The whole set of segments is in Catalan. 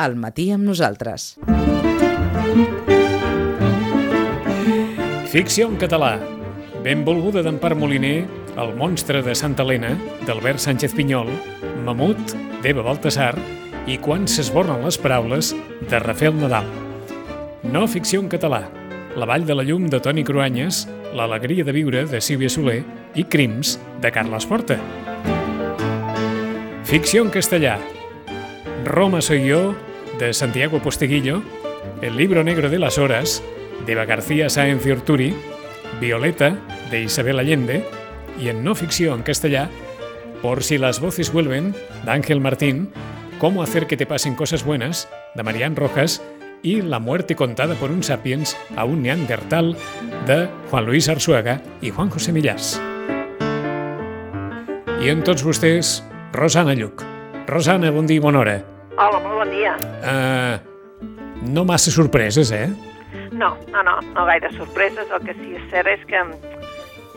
al matí amb nosaltres. Ficció en català. Benvolguda d'Empar Moliner, El monstre de Santa Helena, d'Albert Sánchez Pinyol, Mamut, d'Eva Baltasar i Quan s'esborren les paraules, de Rafael Nadal. No ficció en català. La vall de la llum de Toni Cruanyes, L'alegria de viure de Sílvia Soler i Crims de Carles Porta. Ficció en castellà. Roma soy yo, de Santiago Posteguillo, El libro negro de las horas, de Eva García Sáenz y Orturi, Violeta, de Isabel Allende, y en no ficción en castellà, Por si las voces vuelven, de Ángel Martín, Cómo hacer que te pasen cosas buenas, de Marián Rojas, y La muerte contada por un sapiens a un neandertal, de Juan Luis Arzuaga i Juan José Millàs. I en tots vostès, Rosana Lluc. Rosana, bon dia. Hola, molt bon dia. Uh, no massa sorpreses, eh? No, no, no, no gaire sorpreses. El que sí és cert és que,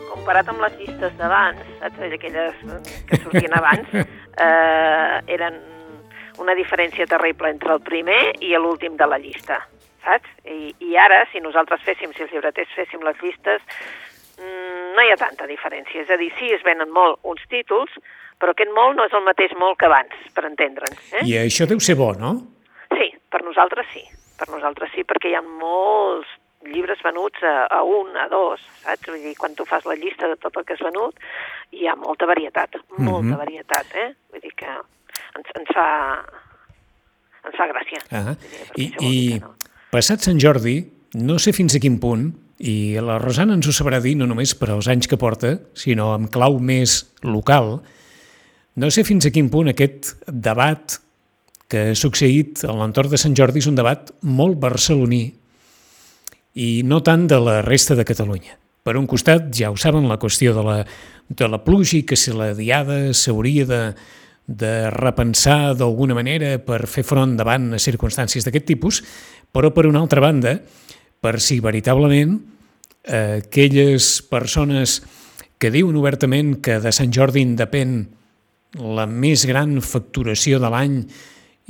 comparat amb les llistes d'abans, saps, aquelles que sortien abans, eh, eren una diferència terrible entre el primer i l'últim de la llista, saps? I, I ara, si nosaltres féssim, si els llibreters féssim les llistes, mm, no hi ha tanta diferència. És a dir, sí, es venen molt uns títols, però aquest molt no és el mateix molt que abans, per entendre'ns. Eh? I això deu ser bo, no? Sí, per nosaltres sí. Per nosaltres sí, perquè hi ha molts llibres venuts a, a un, a dos, saps? Vull dir, quan tu fas la llista de tot el que és venut, hi ha molta varietat, molta Mhm. varietat, eh? Vull dir que ens, ens fa ens fa gràcia. Ah, Vull dir, perquè I, I no. passat Sant Jordi, no sé fins a quin punt, i la Rosana ens ho sabrà dir no només per als anys que porta, sinó amb clau més local, no sé fins a quin punt aquest debat que ha succeït a l'entorn de Sant Jordi és un debat molt barceloní i no tant de la resta de Catalunya. Per un costat, ja ho saben, la qüestió de la, de la pluja i que si la diada s'hauria de, de repensar d'alguna manera per fer front davant a circumstàncies d'aquest tipus, però per una altra banda, per si veritablement eh, aquelles persones que diuen obertament que de Sant Jordi en depèn la més gran facturació de l'any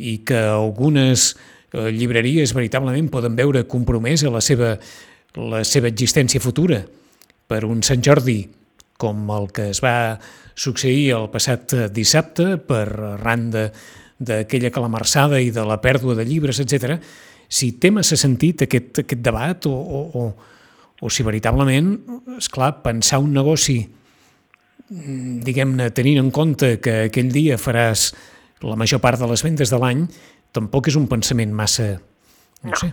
i que algunes eh, llibreries veritablement poden veure compromesa la seva, la seva existència futura per un Sant Jordi com el que es va succeir el passat dissabte per arran de- d'aquella calamarsada i de la pèrdua de llibres, etc. si té massa sentit aquest, aquest debat o, o, o, o si veritablement, és clar pensar un negoci diguem-ne, tenint en compte que aquell dia faràs la major part de les vendes de l'any, tampoc és un pensament massa... No, No. sé.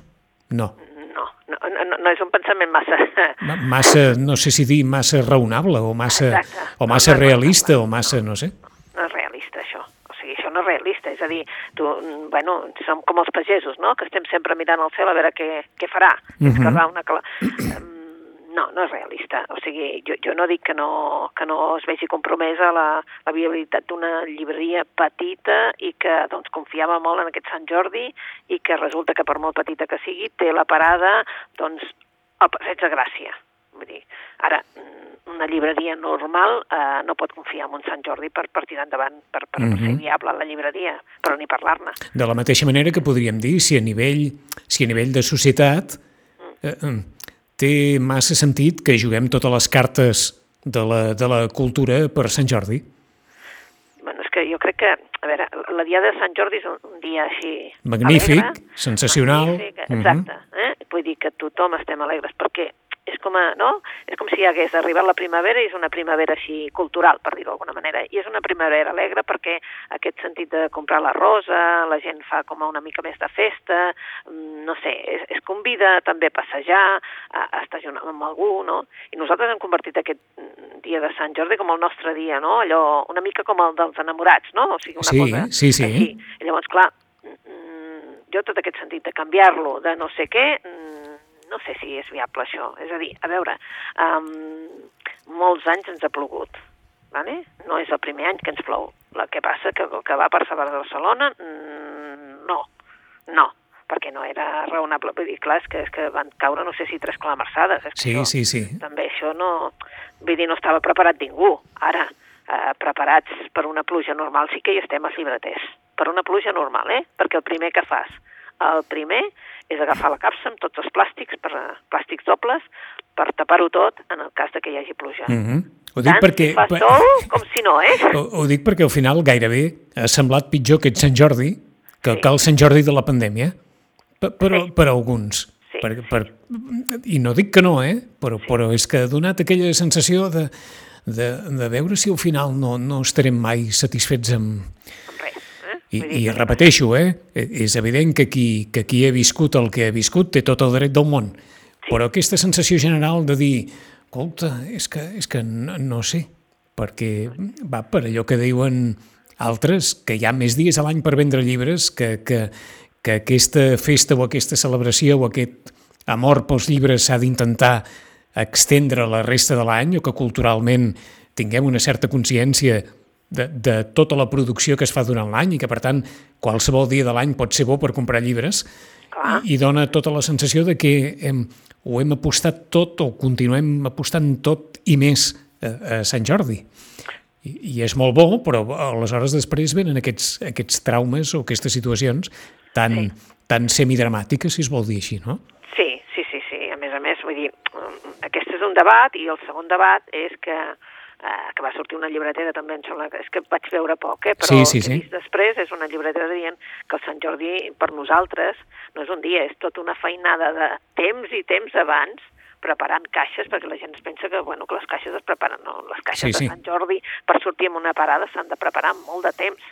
No. No, no, no, no és un pensament massa... Ma- Massa, no sé si dir massa raonable o massa, Exacte. o massa No, no és realista o raonable, massa, no sé. no és realista, això. O sigui, això no és realista. És a dir, tu, mm, bueno, som com els pagesos, no?, que estem sempre mirant al cel a veure què, què farà. Uh Mhm. -huh. Esquerrar una cala... Em, no, no és realista. O sigui, jo, jo no dic que no, que no es vegi compromesa la, la viabilitat d'una llibreria petita i que doncs, confiava molt en aquest Sant Jordi i que resulta que per molt petita que sigui té la parada doncs, al Passeig de Gràcia. Vull dir, ara, mm, una llibreria normal eh, no pot confiar en un Sant Jordi per, per tirar endavant, per, per Mhm. ser viable la llibreria, però ni parlar-ne. De la mateixa manera que podríem dir si a nivell, si a nivell de societat eh, eh, té massa sentit que juguem totes les cartes de la, de la cultura per Sant Jordi. Bueno, és que jo crec que, a veure, la Diada de Sant Jordi és un, dia així... Magnífic, alegre, sensacional. Magnífic, exacte. Eh? Vull dir que tothom estem alegres, perquè és com, a, no? és com si hagués arribat la primavera i és una primavera així cultural, per dir-ho d'alguna manera. I és una primavera alegre perquè aquest sentit de comprar la rosa, la gent fa com una mica més de festa, mm, no sé, es, es convida també a passejar, a, a estar junt amb algú, no? I nosaltres hem convertit aquest mm, dia de Sant Jordi com el nostre dia, no? Allò, una mica com el dels enamorats, no? O sigui, una Sí, cosa sí, sí. així. I llavors, clar, mm, jo tot aquest sentit de canviar-lo, de no sé què, no sé si és viable això. És a dir, a veure, um, molts anys ens ha plogut, vale? no és el primer any que ens plou. El que passa que el que va per Sabà de Barcelona, mm, no, no, perquè no era raonable. Vull dir, clar, és que, és que van caure, no sé si tres calamarsades. És que Sí, això, sí, sí. També això no... Vull dir, no estava preparat ningú. Ara, eh, preparats per una pluja normal sí que hi estem els llibreters, per una pluja normal, eh? Perquè el primer que fas, el primer és agafar la capsa amb tots els plàstics, per, plàstics dobles, per tapar-ho tot en el cas de que hi hagi pluja. Mm -hmm. Ho dic Tant perquè... si fa sol com si no, eh? Ho, ho dic perquè al final gairebé ha semblat pitjor aquest Sant Jordi que, Sí. que el Sant Jordi de la pandèmia, per, per, Sí. per alguns. Sí, Per, per, I no dic que no, eh? però, però és que ha donat aquella sensació de, de, de veure si al final no, no estarem mai satisfets amb... I, i repeteixo, eh? és evident que qui, que qui ha viscut el que ha viscut té tot el dret del món, però aquesta sensació general de dir escolta, és que, és que no, no sé, perquè va per allò que diuen altres, que hi ha més dies a l'any per vendre llibres, que, que, que aquesta festa o aquesta celebració o aquest amor pels llibres s'ha d'intentar extendre la resta de l'any o que culturalment tinguem una certa consciència de, de tota la producció que es fa durant l'any i que, per tant, qualsevol dia de l'any pot ser bo per comprar llibres Clar. i, i dona tota la sensació de que hem, ho hem apostat tot o continuem apostant tot i més a, a Sant Jordi. I, I és molt bo, però aleshores després venen aquests, aquests traumes o aquestes situacions tan, Sí. tan semidramàtiques, si es vol dir així, no? Sí, sí, sí, sí. A més a més, vull dir, aquest és un debat i el segon debat és que eh, que va sortir una llibretera també, em sembla és que vaig veure poc, eh, però Sí, sí, sí. després és una llibretera dient que el Sant Jordi per nosaltres no és un dia, és tota una feinada de temps i temps abans preparant caixes, perquè la gent es pensa que, bueno, que les caixes es preparen, no, les caixes Sí, sí. de Sant Jordi per sortir en una parada s'han de preparar molt de temps,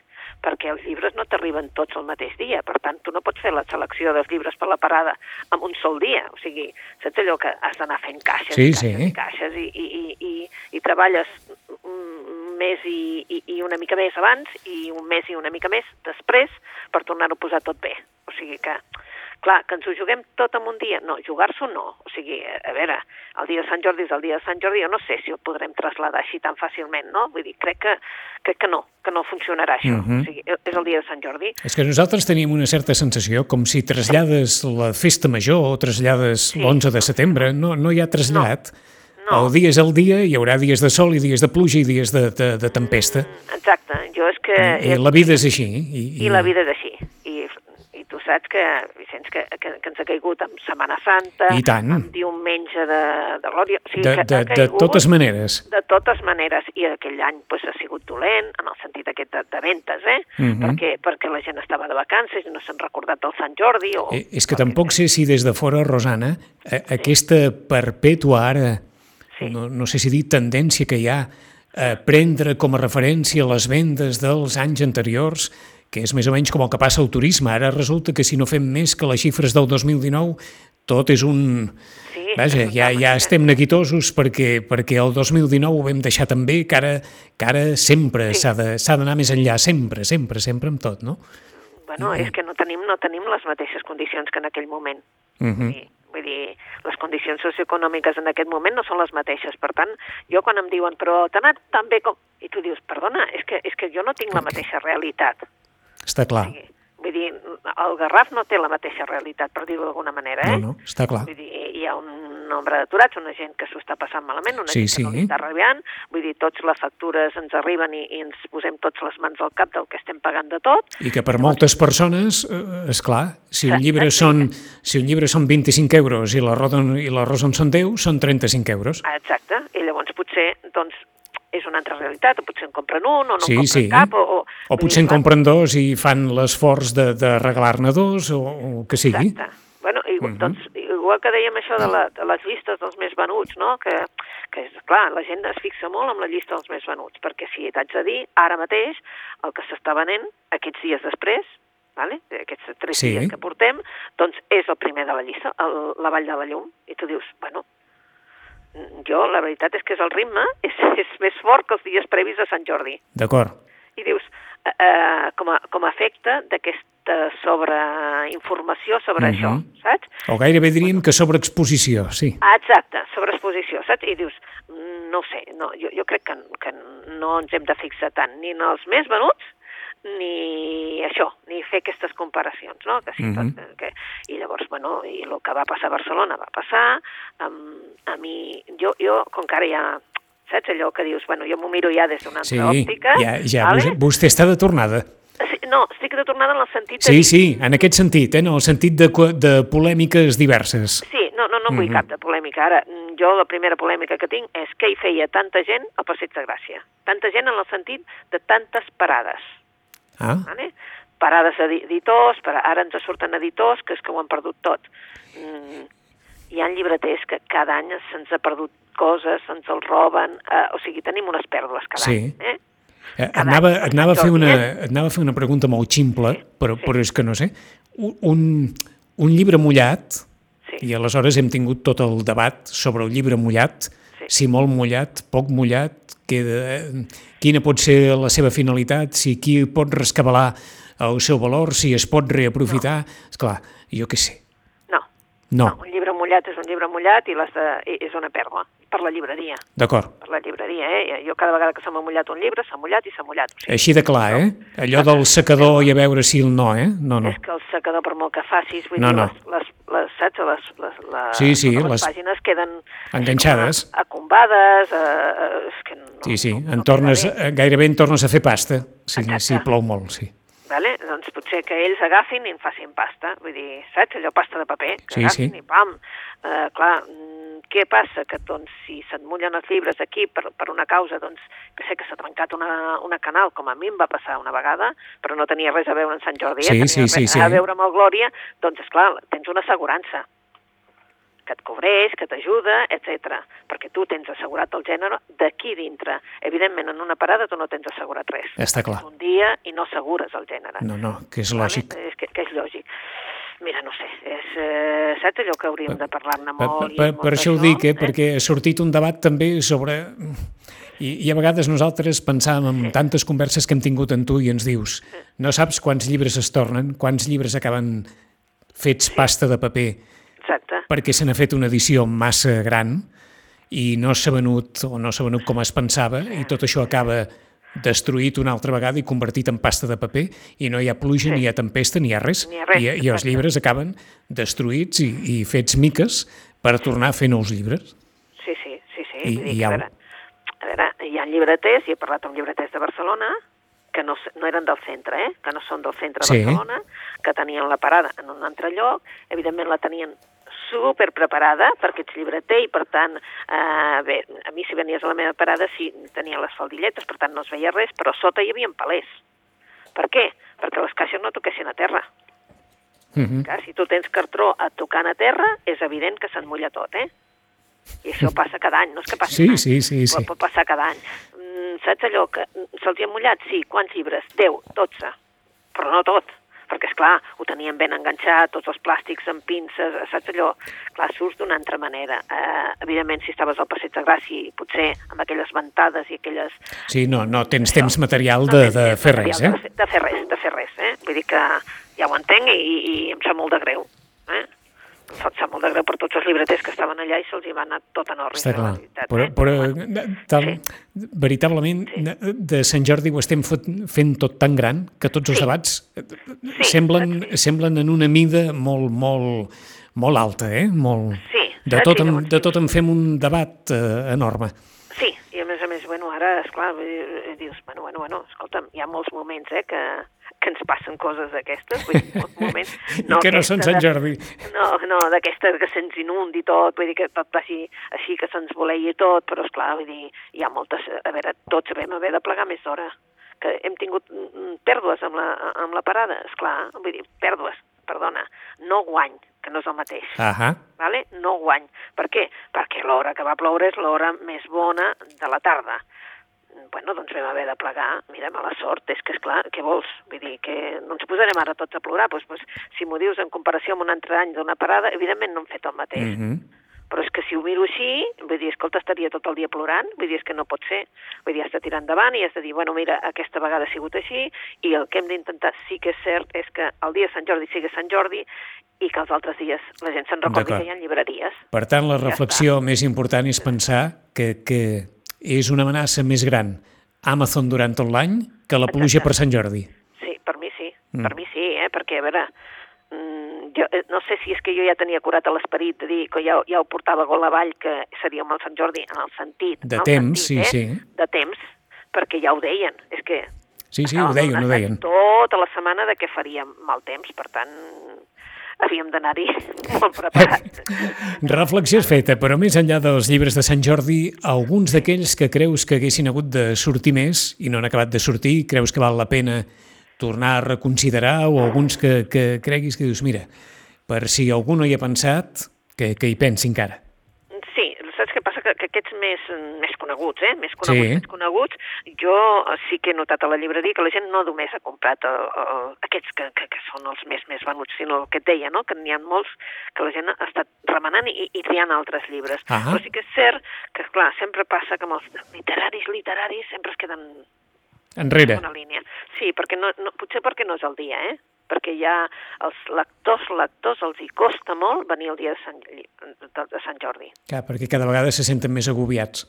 perquè els llibres no t'arriben tots el mateix dia, per tant, tu no pots fer la selecció dels llibres per la parada en un sol dia, o sigui, saps allò que has d'anar fent caixes, Sí, caixes sí. i caixes, i, i, i, i, i treballes un mes i, i, i una mica més abans i un mes i una mica més després per tornar-ho a posar tot bé. O sigui que, clar, que ens ho juguem tot en un dia. No, jugar-s'ho no. O sigui, a, veure, el dia de Sant Jordi és el dia de Sant Jordi, jo no sé si ho podrem traslladar així tan fàcilment, no? Vull dir, crec que, crec que no, que no funcionarà això. Mhm. O sigui, és el dia de Sant Jordi. És que nosaltres tenim una certa sensació, com si trasllades la festa major o trasllades Sí. l'11 de setembre, no, no hi ha trasllat. No. El dia és el dia, hi haurà dies de sol i dies de pluja i dies de, de, de tempesta. Exacte, jo és que... I, I la vida és així. I, I la vida és així. Saps que, Vicenç, que, que, que ens ha caigut amb Setmana Santa, I tant. amb diumenge de, de Glòria... O sigui, De, que de, ha de caigut totes maneres. De totes maneres, i aquell any pues, ha sigut dolent, en el sentit aquest de, de ventes, eh? Mhm. perquè, perquè la gent estava de vacances i no s'han recordat del Sant Jordi. O, Eh, És que tampoc sé si des de fora, Rosana, eh, aquesta perpètua ara, Sí. no, no sé si dir tendència que hi ha a prendre com a referència les vendes dels anys anteriors, que és més o menys com el que passa al turisme. Ara resulta que si no fem més que les xifres del 2019, tot és un... Sí, Vaja, ja, ja estem neguitosos perquè, perquè el 2019 ho vam deixar també, que ara, que ara sempre Sí. s'ha s'ha d'anar més enllà, sempre, sempre, sempre amb tot, no? Bueno, és que no tenim, no tenim les mateixes condicions que en aquell moment. Uh -huh. Sí, vull dir, les condicions socioeconòmiques en aquest moment no són les mateixes. Per tant, jo quan em diuen, però t'ha anat tan bé com... I tu dius, perdona, és que, és que jo no tinc la mateixa realitat. Està clar. Sí. Vull dir, el Garraf no té la mateixa realitat, per dir-ho d'alguna manera, eh? No, no, està clar. Vull dir, hi ha un nombre d'aturats, una gent que s'ho està passant malament, una Sí, gent que no sí. està arribant, vull dir, tots les factures ens arriben i, i ens posem tots les mans al cap del que estem pagant de tot, I que per moltes persones, eh, és clar, si un llibre són, si un llibre són 25 euros i l'arròs en, i l'arròs en són 10, són 35 euros. Exacte, i llavors potser doncs, és una altra realitat, o potser en compren un, o no Sí, en compren sí. cap, o... O, O potser en compren dos i fan l'esforç de, de regalar-ne dos, o, o que sigui. Exacte. Bueno, i, Mhm. doncs, igual que dèiem això de, la, de les llistes dels més venuts, no? que, que és clar, la gent es fixa molt amb la llista dels més venuts, perquè si t'haig de dir, ara mateix, el que s'està venent aquests dies després, vale? aquests tres Sí. dies que portem, doncs és el primer de la llista, el, la Vall de la Llum, i tu dius, bueno, jo la veritat és que és el ritme, és, és més fort que els dies previs a Sant Jordi. D'acord. I dius, eh, eh, com, a, com a efecte d'aquesta sobreinformació sobre Mhm. això, saps? O gairebé diríem que sobreexposició, sí. Exacte, sobreexposició, saps? I dius, mm, no sé, no, jo, jo crec que, que no ens hem de fixar tant ni en els més venuts, ni això, ni fer aquestes comparacions, no? Que sí, Mhm. tot, que, I llavors, bueno, i el que va passar a Barcelona va passar, um, a mi, jo, jo, com que ara ja, saps allò que dius, bueno, jo m'ho miro ja des d'una altra Sí, òptica, ja, ja vale? vostè, està de tornada. Sí, no, estic de tornada en el sentit de Sí, sí, en aquest sentit, eh? en el sentit de, de polèmiques diverses. Sí, no, no, no vull Mhm. cap de polèmica. Ara, mm, jo la primera polèmica que tinc és què hi feia tanta gent al Passeig de Gràcia. Tanta gent en el sentit de tantes parades. Ah, Vale? Parades edi- editors, per, ara ens surten editors que és que ho han perdut tot. Mm, hi ha llibreters que cada any se'ns ha perdut coses, se'ns el roben, eh, o sigui, tenim unes pèrdues cada Sí. any. Eh? Eh, anava, anava a fer una, eh? anava a fer una pregunta molt ximple, Sí, però, sí. però és que no sé. Un- Un, un llibre mullat, Sí. i aleshores hem tingut tot el debat sobre el llibre mullat, Sí. si molt mullat, poc mullat, queda, eh, quina pot ser la seva finalitat, si qui pot rescabalar el seu valor, si es pot reaprofitar... És clar, jo què sé. No. No, Un llibre mullat és un llibre mullat i, les de, és una pèrdua per la llibreria. d'acord. Per la llibreria, eh? Jo cada vegada que se m'ha mullat un llibre, s'ha mullat i s'ha mullat. O sigui, Així de clar, eh? Allò del secador i a veure si el no, eh? No, no. És que el secador, per molt que facis, vull No, dir, no. Les, les, les, saps, les, les, les, Sí, sí, les, les- pàgines queden... Enganxades. Acombades, eh, eh, és que no, Sí, sí, no, no en tornes, eh, gairebé en tornes a fer pasta, si, Exacte. si plou molt, sí. Vale? Doncs potser que ells agafin i en facin pasta. Vull dir, saps? Allò pasta de paper, que Sí, agafin sí. i pam. Uh, clar, què passa? Que doncs, si se't mullen els llibres aquí per, per una causa, doncs, que sé que s'ha trencat una, una canal, com a mi em va passar una vegada, però no tenia res a veure amb Sant Jordi, Sí, eh? tenia sí, res sí, sí. a veure amb el Glòria, doncs, és clar, tens una assegurança que et cobreix, que t'ajuda, etc. Perquè tu tens assegurat el gènere d'aquí dintre. Evidentment, en una parada tu no tens assegurat res. Està clar. Un dia i no assegures el gènere. No, no, que és lògic. Vale? És que, que és lògic. Mira, no sé, és, eh, saps allò que hauríem de parlar-ne Per, molt? per, molt per això ho dic, eh? perquè ha sortit un debat també sobre... I, I a vegades nosaltres pensàvem en tantes converses que hem tingut amb tu i ens dius no saps quants llibres es tornen, quants llibres acaben fets pasta de paper Exacte. perquè se n'ha fet una edició massa gran i no s'ha venut o no s'ha venut com es pensava i tot això acaba destruït una altra vegada i convertit en pasta de paper i no hi ha pluja, ni hi ha tempesta, ni hi ha res, Ni hi ha res, I, i els llibres acaben destruïts i, i fets miques per tornar a fer nous llibres. Sí, sí, sí, sí. I- i que, ja a, veure, a veure, hi ha llibreters, i he parlat amb llibreters de Barcelona, que no, no eren del centre, eh? que no són del centre de Sí. Barcelona, que tenien la parada en un altre lloc, evidentment la tenien super preparada perquè ets llibreter i per tant eh, bé, a mi si venies a la meva parada sí tenia les faldilletes, per tant no es veia res però sota hi havia palers per què? perquè les caixes no toquessin a terra Uh -huh. Clar, si tu tens cartró a tocant a terra, és evident que se'n mulla tot, eh? I això passa cada any, no és que passi Sí, any, sí, sí, sí. Pot, pot passar cada any. Mm, saps allò que se'ls hi ha mullat? Sí, quants llibres? 10, 12, però no tot perquè, és clar ho tenien ben enganxat, tots els plàstics amb pinces, saps allò? Clar, surts d'una altra manera. Eh, evidentment, si estaves al Passeig de Gràcia, potser amb aquelles ventades i aquelles... Sí, no, no tens temps material No de, tens de fer material res, eh? De, fer- res, de fer res, eh? Vull dir que ja ho entenc i, i em sap molt de greu, eh? Em sap molt de greu per tots els llibreters que estaven allà i se'ls hi va anar tot en ordre. Està clar. Però, eh? però Bueno, tal, Sí. veritablement, de Sant Jordi ho estem fot, fent tot tan gran que tots els Sí. debats eh, Sí, semblen, saps? semblen en una mida molt, molt, molt alta, eh? Molt... Sí, De tot, en, de tot en fem un debat eh, enorme. Sí, i a més a més, bueno, ara, esclar, eh, dius, bueno, bueno, bueno, escolta'm, hi ha molts moments, eh, que, que ens passen coses d'aquestes, vull dir, molts moments... I que no són aquesta Sant de- Jordi. No, no, d'aquesta que se'ns inundi tot, vull dir que tot passi així, que se'ns voleia tot, però esclar, vull dir, hi ha moltes... A veure, tots vam haver de plegar més d'hora, que hem tingut mm, pèrdues amb la, amb la parada, esclar, vull dir, pèrdues, perdona, no guany, que no és el mateix Ahà. vale? no guany. Per què? Perquè l'hora que va ploure és l'hora més bona de la tarda. Bueno, doncs vam haver de plegar, mira, mala sort, és que, és clar, què vols? Vull dir, que no ens posarem ara tots a plorar, doncs, doncs si m'ho dius en comparació amb un altre any d'una parada, evidentment no hem fet el mateix. Mm -hmm. Però és que si ho miro així, vull dir, escolta, estaria tot el dia plorant, vull dir, és que no pot ser. Vull dir, has de tirar endavant i has de dir, bueno, mira, aquesta vegada ha sigut així i el que hem d'intentar sí que és cert és que el dia de Sant Jordi sigui Sant Jordi i que els altres dies la gent se'n recordi que hi ha llibreries. Per tant, la Ja reflexió més important és pensar que, que és una amenaça més gran Amazon durant tot l'any que la pluja Exacte. per Sant Jordi. Sí, per mi sí, Mm. per mi sí, eh? perquè, a veure, mm, jo, eh, no sé si és que jo ja tenia curat a l'esperit de dir que ja, ja ho portava gol avall, que seria amb el Sant Jordi, en el sentit... De el temps, sentit, sí, eh? sí. De temps, perquè ja ho deien, és que Sí, sí, ho deien, ho deien. Tota la setmana de què faríem mal temps, per tant, havíem d'anar-hi molt preparats. Reflexió és feta, però més enllà dels llibres de Sant Jordi, alguns d'aquells que creus que haguessin hagut de sortir més i no han acabat de sortir, creus que val la pena tornar a reconsiderar o alguns que, que creguis que dius, mira, per si algú no hi ha pensat, que, que hi pensi encara. Sí, saps què passa? Que, que aquests més, més coneguts, eh? més coneguts, Sí. més coneguts, jo sí que he notat a la llibreria que la gent no només ha comprat el, el, aquests que, que, que són els més més venuts, sinó el que et deia, no? que n'hi ha molts que la gent ha estat remenant i, i triant altres llibres. Ah. Però sí que és cert que, clar, sempre passa que amb els literaris, literaris, sempre es queden Enrere. una línia. Sí, perquè no, no, potser perquè no és el dia, eh? Perquè ja els lectors, lectors, els hi costa molt venir el dia de Sant, de, Sant Jordi. Clar, perquè cada vegada se senten més agobiats.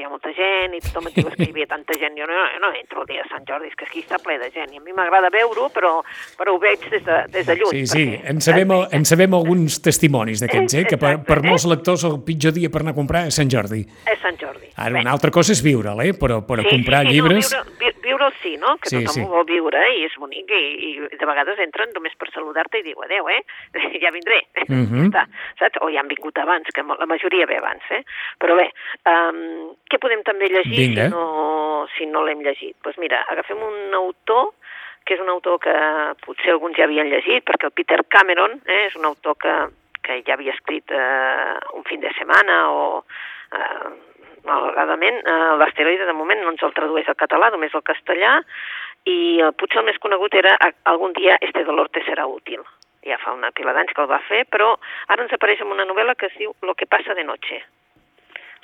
Sí, hi ha molta gent i tothom et diu "És que hi havia tanta gent. Jo no, no entro el dia de Sant Jordi, és que aquí està ple de gent. I a mi m'agrada veure-ho, però, però ho veig des de, des de lluny. Sí, sí, perquè- en sabem, en sabem alguns testimonis d'aquests, eh? que per, per molts lectors el pitjor dia per anar a comprar és Sant Jordi. És Sant Jordi. Ara, Bé. una altra cosa és viure'l, eh? però, però comprar sí, llibres... No, viure, vi, viure'l sí, no? Que Sí, tothom sí. ho vol viure i és bonic i, i de vegades entren només per saludar-te i diu adeu, eh? Ja vindré. Mhm. Ja està, saps? O ja han vingut abans, que la majoria ve abans, eh? Però bé, um, què podem també llegir Vinga. si no, si no l'hem llegit? Doncs pues mira, agafem un autor que és un autor que potser alguns ja havien llegit, perquè el Peter Cameron eh, és un autor que, que ja havia escrit eh, un fin de setmana o eh, malauradament eh, l'asteroide de moment no ens el tradueix al català, només al castellà, i eh, potser el més conegut era "A- algun dia este dolor te serà útil. Ja fa una pila d'anys que el va fer, però ara ens apareix en una novel·la que es diu Lo que passa de noche.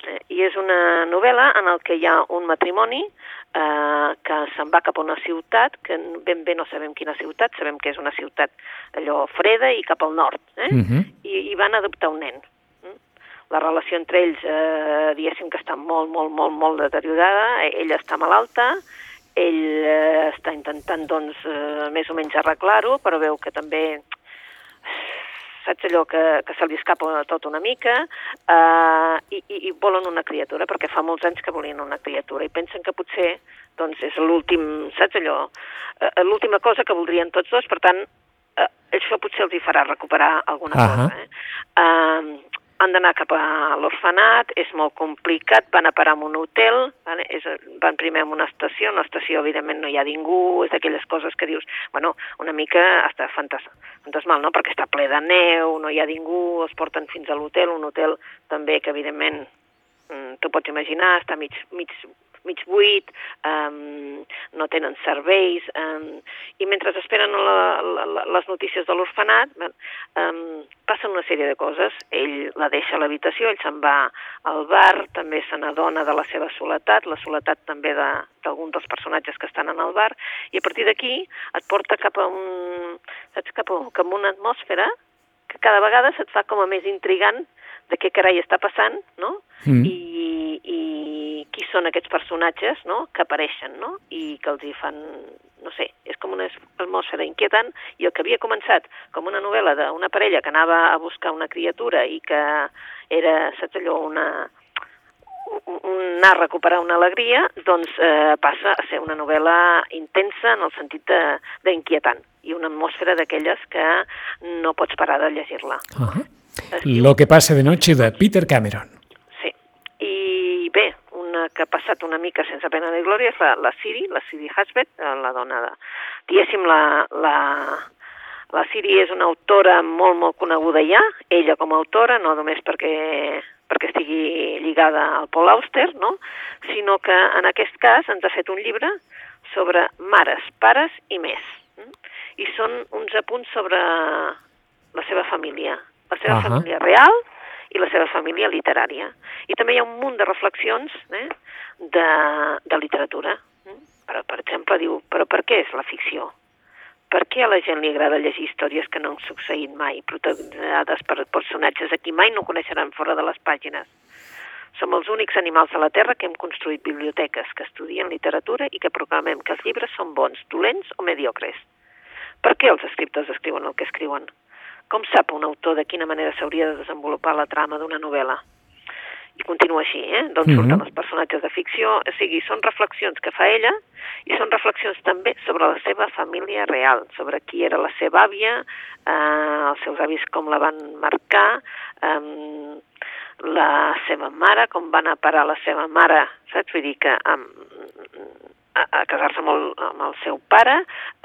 Eh, I és una novel·la en el que hi ha un matrimoni eh, que se'n va cap a una ciutat, que ben bé no sabem quina ciutat, sabem que és una ciutat allò freda i cap al nord, eh? Mhm. I, i van adoptar un nen. Mm? La relació entre ells, eh, diguéssim que està molt, molt, molt, molt deteriorada, Eh, ella està malalta, ell eh, està intentant, doncs, eh, més o menys arreglar-ho, però veu que també saps allò que, que se li escapa tot una mica, eh, i, i, i volen una criatura, perquè fa molts anys que volien una criatura, i pensen que potser doncs, és l'últim, saps allò, eh, l'última cosa que voldrien tots dos, per tant, eh, això potser els hi farà recuperar alguna Ahà. cosa. Eh? Eh, han d'anar cap a l'orfenat, és molt complicat, van a parar en un hotel, vale? és, van primer en una estació, en l'estació evidentment no hi ha ningú, és d'aquelles coses que dius, bueno, una mica està fantas fantasmal, no?, perquè està ple de neu, no hi ha ningú, els porten fins a l'hotel, un hotel també que evidentment mm, tu pots imaginar, està mig, mig, mig buit, um, no tenen serveis, um, i mentre esperen la, la, les notícies de l'orfenat, um, una sèrie de coses. Ell la deixa a l'habitació, ell se'n va al bar, també se n'adona de la seva soledat, la soledat també de- d'algun dels personatges que estan en el bar, i a partir d'aquí et porta cap a un, saps, cap a, cap a una atmosfera que cada vegada se't fa com a més intrigant de què carai està passant, no? Mm. I, i qui són aquests personatges no? que apareixen no? i que els hi fan, no sé, és com una atmosfera inquietant i el que havia començat com una novel·la d'una parella que anava a buscar una criatura i que era, saps allò, una, un- un anar a recuperar una alegria, doncs eh, passa a ser una novel·la intensa en el sentit de- d'inquietant i una atmosfera d'aquelles que no pots parar de llegir-la. Es diu- Lo que passa de noche de Peter Cameron. Sí. I bé, una que ha passat una mica sense pena ni glòria és la, la Siri, la Siri Hasbet, eh, la dona de... Diguéssim, la, la, la Siri és una autora molt, molt coneguda ja, ella com a autora, no només perquè, perquè estigui lligada al Paul Auster, no? sinó que en aquest cas ens ha fet un llibre sobre mares, pares i més. mm? I són uns apunts sobre la seva família, la seva Ahà. família real i la seva família literària. I també hi ha un munt de reflexions eh, de, de literatura. mm? Per, per exemple, diu, però per què és la ficció? Per què a la gent li agrada llegir històries que no han succeït mai, protagonitzades per personatges a qui mai no coneixeran fora de les pàgines? Som els únics animals de la Terra que hem construït biblioteques, que estudien literatura i que proclamem que els llibres són bons, dolents o mediocres. Per què els escriptors escriuen el que escriuen? Com sap un autor de quina manera s'hauria de desenvolupar la trama d'una novel·la? i continua així, eh? d'on surten els personatges de ficció, o sigui, són reflexions que fa ella i són reflexions també sobre la seva família real, sobre qui era la seva àvia, eh, els seus avis com la van marcar, eh, la seva mare, com va anar a parar la seva mare, saps? Vull dir que amb, a, a casar-se amb, el, amb el seu pare.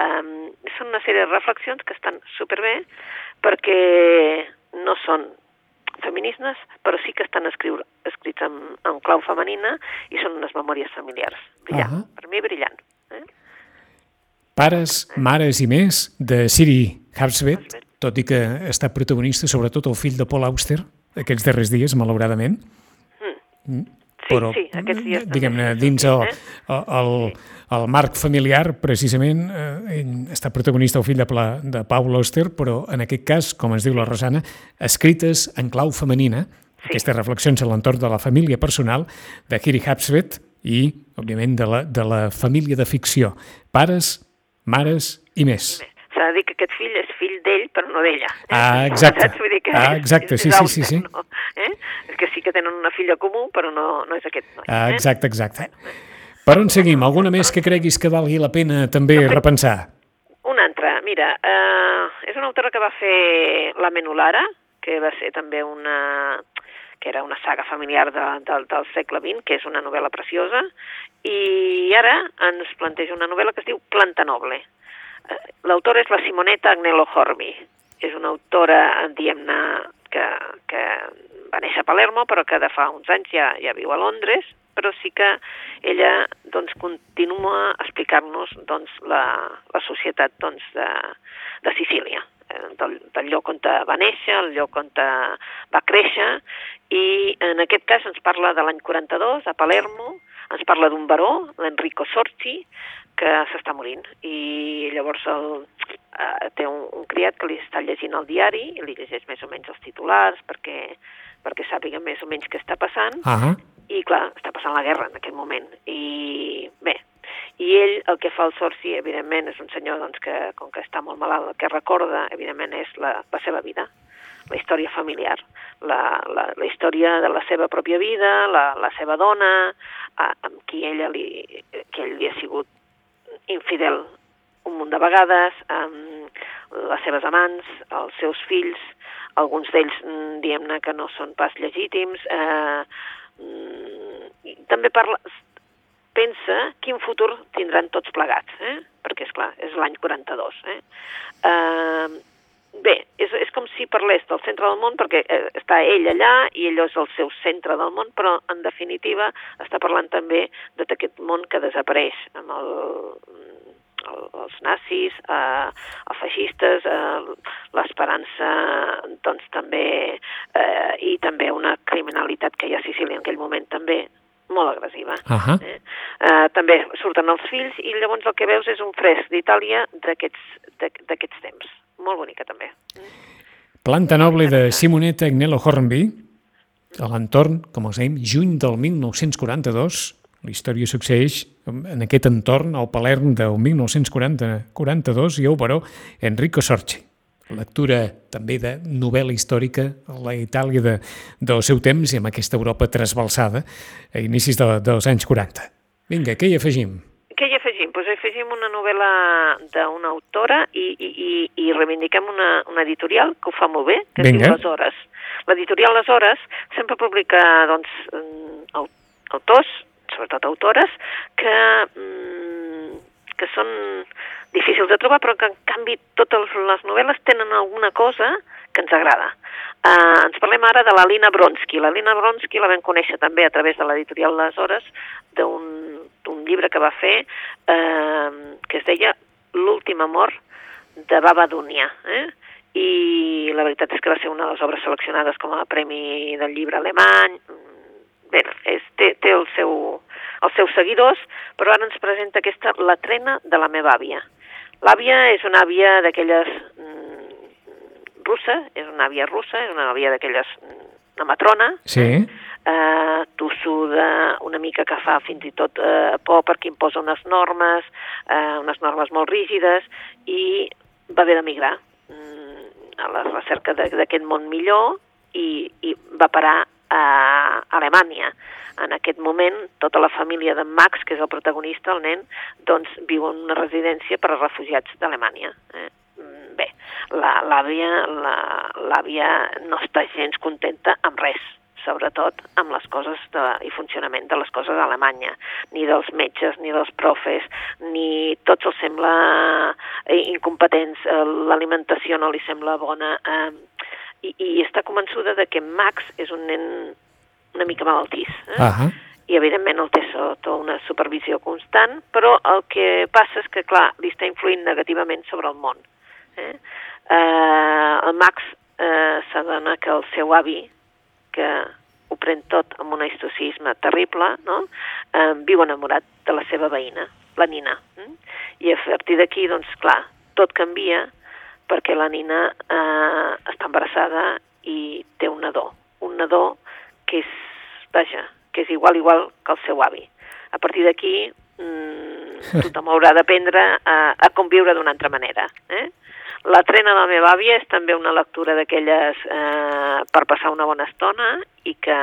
Um, són una sèrie de reflexions que estan superbé perquè no són feminismes, però sí que estan escriure, escrits en, en clau femenina i són unes memòries familiars. Brillant, Ahà. per mi brillant. Eh? Pares, mares i més de Siri Hapsbet, tot i que estat protagonista sobretot el fill de Paul Auster aquests darrers dies, malauradament. Mm. Sí, sí, aquests dies Diguem-ne, dins sí, el, eh? el, el marc familiar, precisament, eh, està protagonista el fill de, Pla, de Paul Auster, però en aquest cas, com ens diu la Rosana, escrites en clau femenina, Sí. aquestes reflexions a l'entorn de la família personal de Kiri Hapsbet i, òbviament, de la, de la família de ficció. Pares, mares i més. S'ha de dir que aquest fill és fill d'ell, però no d'ella. Eh? Ah, exacte. Saps? Vull dir que Ah, exacte, és sí, sí, sí, sí. No? Eh? És que sí que tenen una filla comú, però no, no és aquest noi. Ah, eh? exacte, exacte. Per on seguim? Alguna més que creguis que valgui la pena també repensar? Una altra, mira, eh, és una autora que va fer La Menolara, que va ser també una que era una saga familiar de, de, del segle XX, que és una novel·la preciosa, i ara ens planteja una novel·la que es diu Planta Noble. L'autora és la Simonetta Agnello Horby. És una autora, diguem-ne, que, que va néixer a Palermo, però que de fa uns anys ja, ja viu a Londres, però sí que ella doncs, continua explicant-nos doncs, la, la societat doncs, de, de Sicília, eh, del, del lloc on va néixer, el lloc on va créixer, i en aquest cas ens parla de l'any 42, a Palermo, ens parla d'un baró, l'Enrico Sorci, que s'està morint. I llavors el, eh, té un, un criat que li està llegint el diari i li llegeix més o menys els titulars perquè, perquè sàpiga més o menys què està passant. Ah, I clar, està passant la guerra en aquest moment. I bé, i ell el que fa el Sorci, evidentment, és un senyor doncs, que, com que està molt malalt, el que recorda, evidentment, és la, la seva vida, la història familiar, la, la, la història de la seva pròpia vida, la, la seva dona, a, amb qui ella li, que ell li ha sigut infidel un munt de vegades, amb les seves amants, els seus fills, alguns d'ells, mm, diguem-ne, que no són pas legítims. Eh, mm, també parla, pensa quin futur tindran tots plegats, eh? perquè, és clar és l'any 42. Eh? Eh, bé, és, és com si parlés del centre del món, perquè eh, està ell allà i ell és el seu centre del món, però en definitiva està parlant també de aquest món que desapareix amb el, el, els nazis, eh, els feixistes, eh, l'esperança doncs també eh, i també una criminalitat que hi ha a Sicília en aquell moment també molt agressiva. uh -huh. Eh? Eh, també surten els fills i llavors el que veus és un fresc d'Itàlia d'aquests temps. Molt bonica també. Planta noble de Simonetta Agnello Hornby, a l'entorn, com us dèiem, juny del 1942. La història succeeix en aquest entorn, al Palerm del 1942, i el baró Enrico Sorci. Lectura també de novel·la històrica a la Itàlia de, del seu temps i amb aquesta Europa trasbalsada a inicis de, dels anys 40. Vinga, què hi afegim? Afegim? Pues afegim una novel·la d'una autora i, i, i, i reivindiquem una, una editorial que ho fa molt bé, que es Vinga. diu Les Hores. L'editorial Les Hores sempre publica doncs, mm, au- autors, sobretot autores, que, mm, que són difícils de trobar, però que en canvi totes les novel·les tenen alguna cosa que ens agrada. Uh, ens parlem ara de la Lina Bronsky. La Lina Bronsky la vam conèixer també a través de l'editorial Les Hores d'un llibre que va fer eh, que es deia L'últim amor de Baba Dunia. Eh? I la veritat és que va ser una de les obres seleccionades com a Premi del Llibre Alemany. Bé, és, té, té el seu, els seus seguidors, però ara ens presenta aquesta La trena de la meva àvia. L'àvia és una àvia d'aquelles mm, russa, és una àvia russa, és una àvia d'aquelles, mm, una matrona, Sí, eh, tossuda, una mica que fa fins i tot eh, por perquè imposa unes normes, eh, unes normes molt rígides, i va haver d'emigrar mm, a la recerca d'aquest món millor i, i va parar a Alemanya. En aquest moment, tota la família de Max, que és el protagonista, el nen, doncs viu en una residència per a refugiats d'Alemanya. Eh? Mm, Bé, l'àvia la, no està gens contenta amb res, sobretot amb les coses de, i funcionament de les coses d'Alemanya, ni dels metges, ni dels profes, ni tots els sembla eh, incompetents, eh, l'alimentació no li sembla bona, eh, i, i està convençuda de que Max és un nen una mica malaltís. Eh? Uh -huh. I, evidentment, el té sota una supervisió constant, però el que passa és que, clar, li està influint negativament sobre el món. Eh? Eh, el Max eh, s'adona que el seu avi, que ho pren tot amb un estocisme terrible, no? eh, viu enamorat de la seva veïna, la Nina. Eh? I a partir d'aquí, doncs, clar, tot canvia perquè la Nina eh, està embarassada i té un nadó. Un nadó que és, vaja, que és igual igual que el seu avi. A partir d'aquí mmm, tothom haurà d'aprendre a, a conviure d'una altra manera. Eh? La trena de la meva àvia és també una lectura d'aquelles eh, per passar una bona estona i que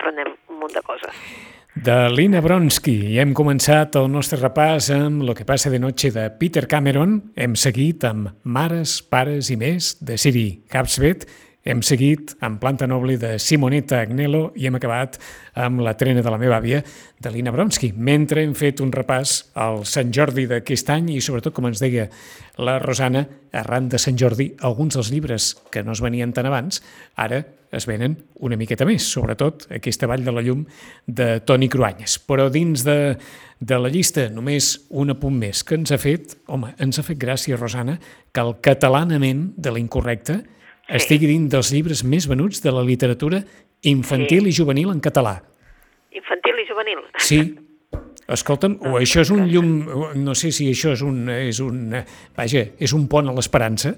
renem un munt de coses. De Lina Bronsky i hem començat el nostre repàs amb Lo que passa de noche de Peter Cameron. Hem seguit amb Mares, Pares i més de Siri Capsvet hem seguit amb Planta Noble de Simonetta Agnello i hem acabat amb La trena de la meva àvia de Lina Bronsky, mentre hem fet un repàs al Sant Jordi d'aquest any i sobretot, com ens deia la Rosana, arran de Sant Jordi, alguns dels llibres que no es venien tan abans, ara es venen una miqueta més, sobretot aquesta Vall de la Llum de Toni Cruanyes. Però dins de, de la llista, només un apunt més que ens ha fet, home, ens ha fet gràcia, Rosana, que el catalanament de l'incorrecte sí. estigui dins dels llibres més venuts de la literatura infantil sí. i juvenil en català. Infantil i juvenil? Sí. Escolta'm, o això és un llum, no sé si això és un, és un, vaja, és un pont a l'esperança,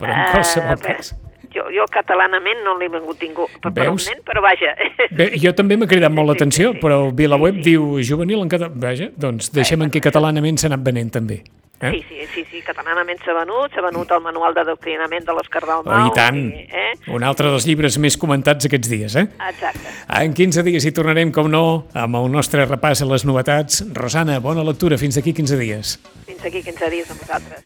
però en ah, qualsevol uh, cas... Jo, jo catalanament no l'he vengut tingut per, per un nen, però vaja. Bé, jo també m'ha cridat molt l'atenció, sí, sí, sí, però VilaWeb sí, sí. diu juvenil en català. Vaja, doncs deixem en què catalanament s'ha anat venent també. Eh? Sí, sí, sí, sí, catalanament s'ha venut, s'ha venut el manual d'adoctrinament de l'Òscar Dalmau. Oh, I tant, i, eh? un altre dels llibres més comentats aquests dies, eh? Exacte. En 15 dies hi tornarem, com no, amb el nostre repàs a les novetats. Rosana, bona lectura, fins d'aquí 15 dies. Fins d'aquí 15 dies amb vosaltres.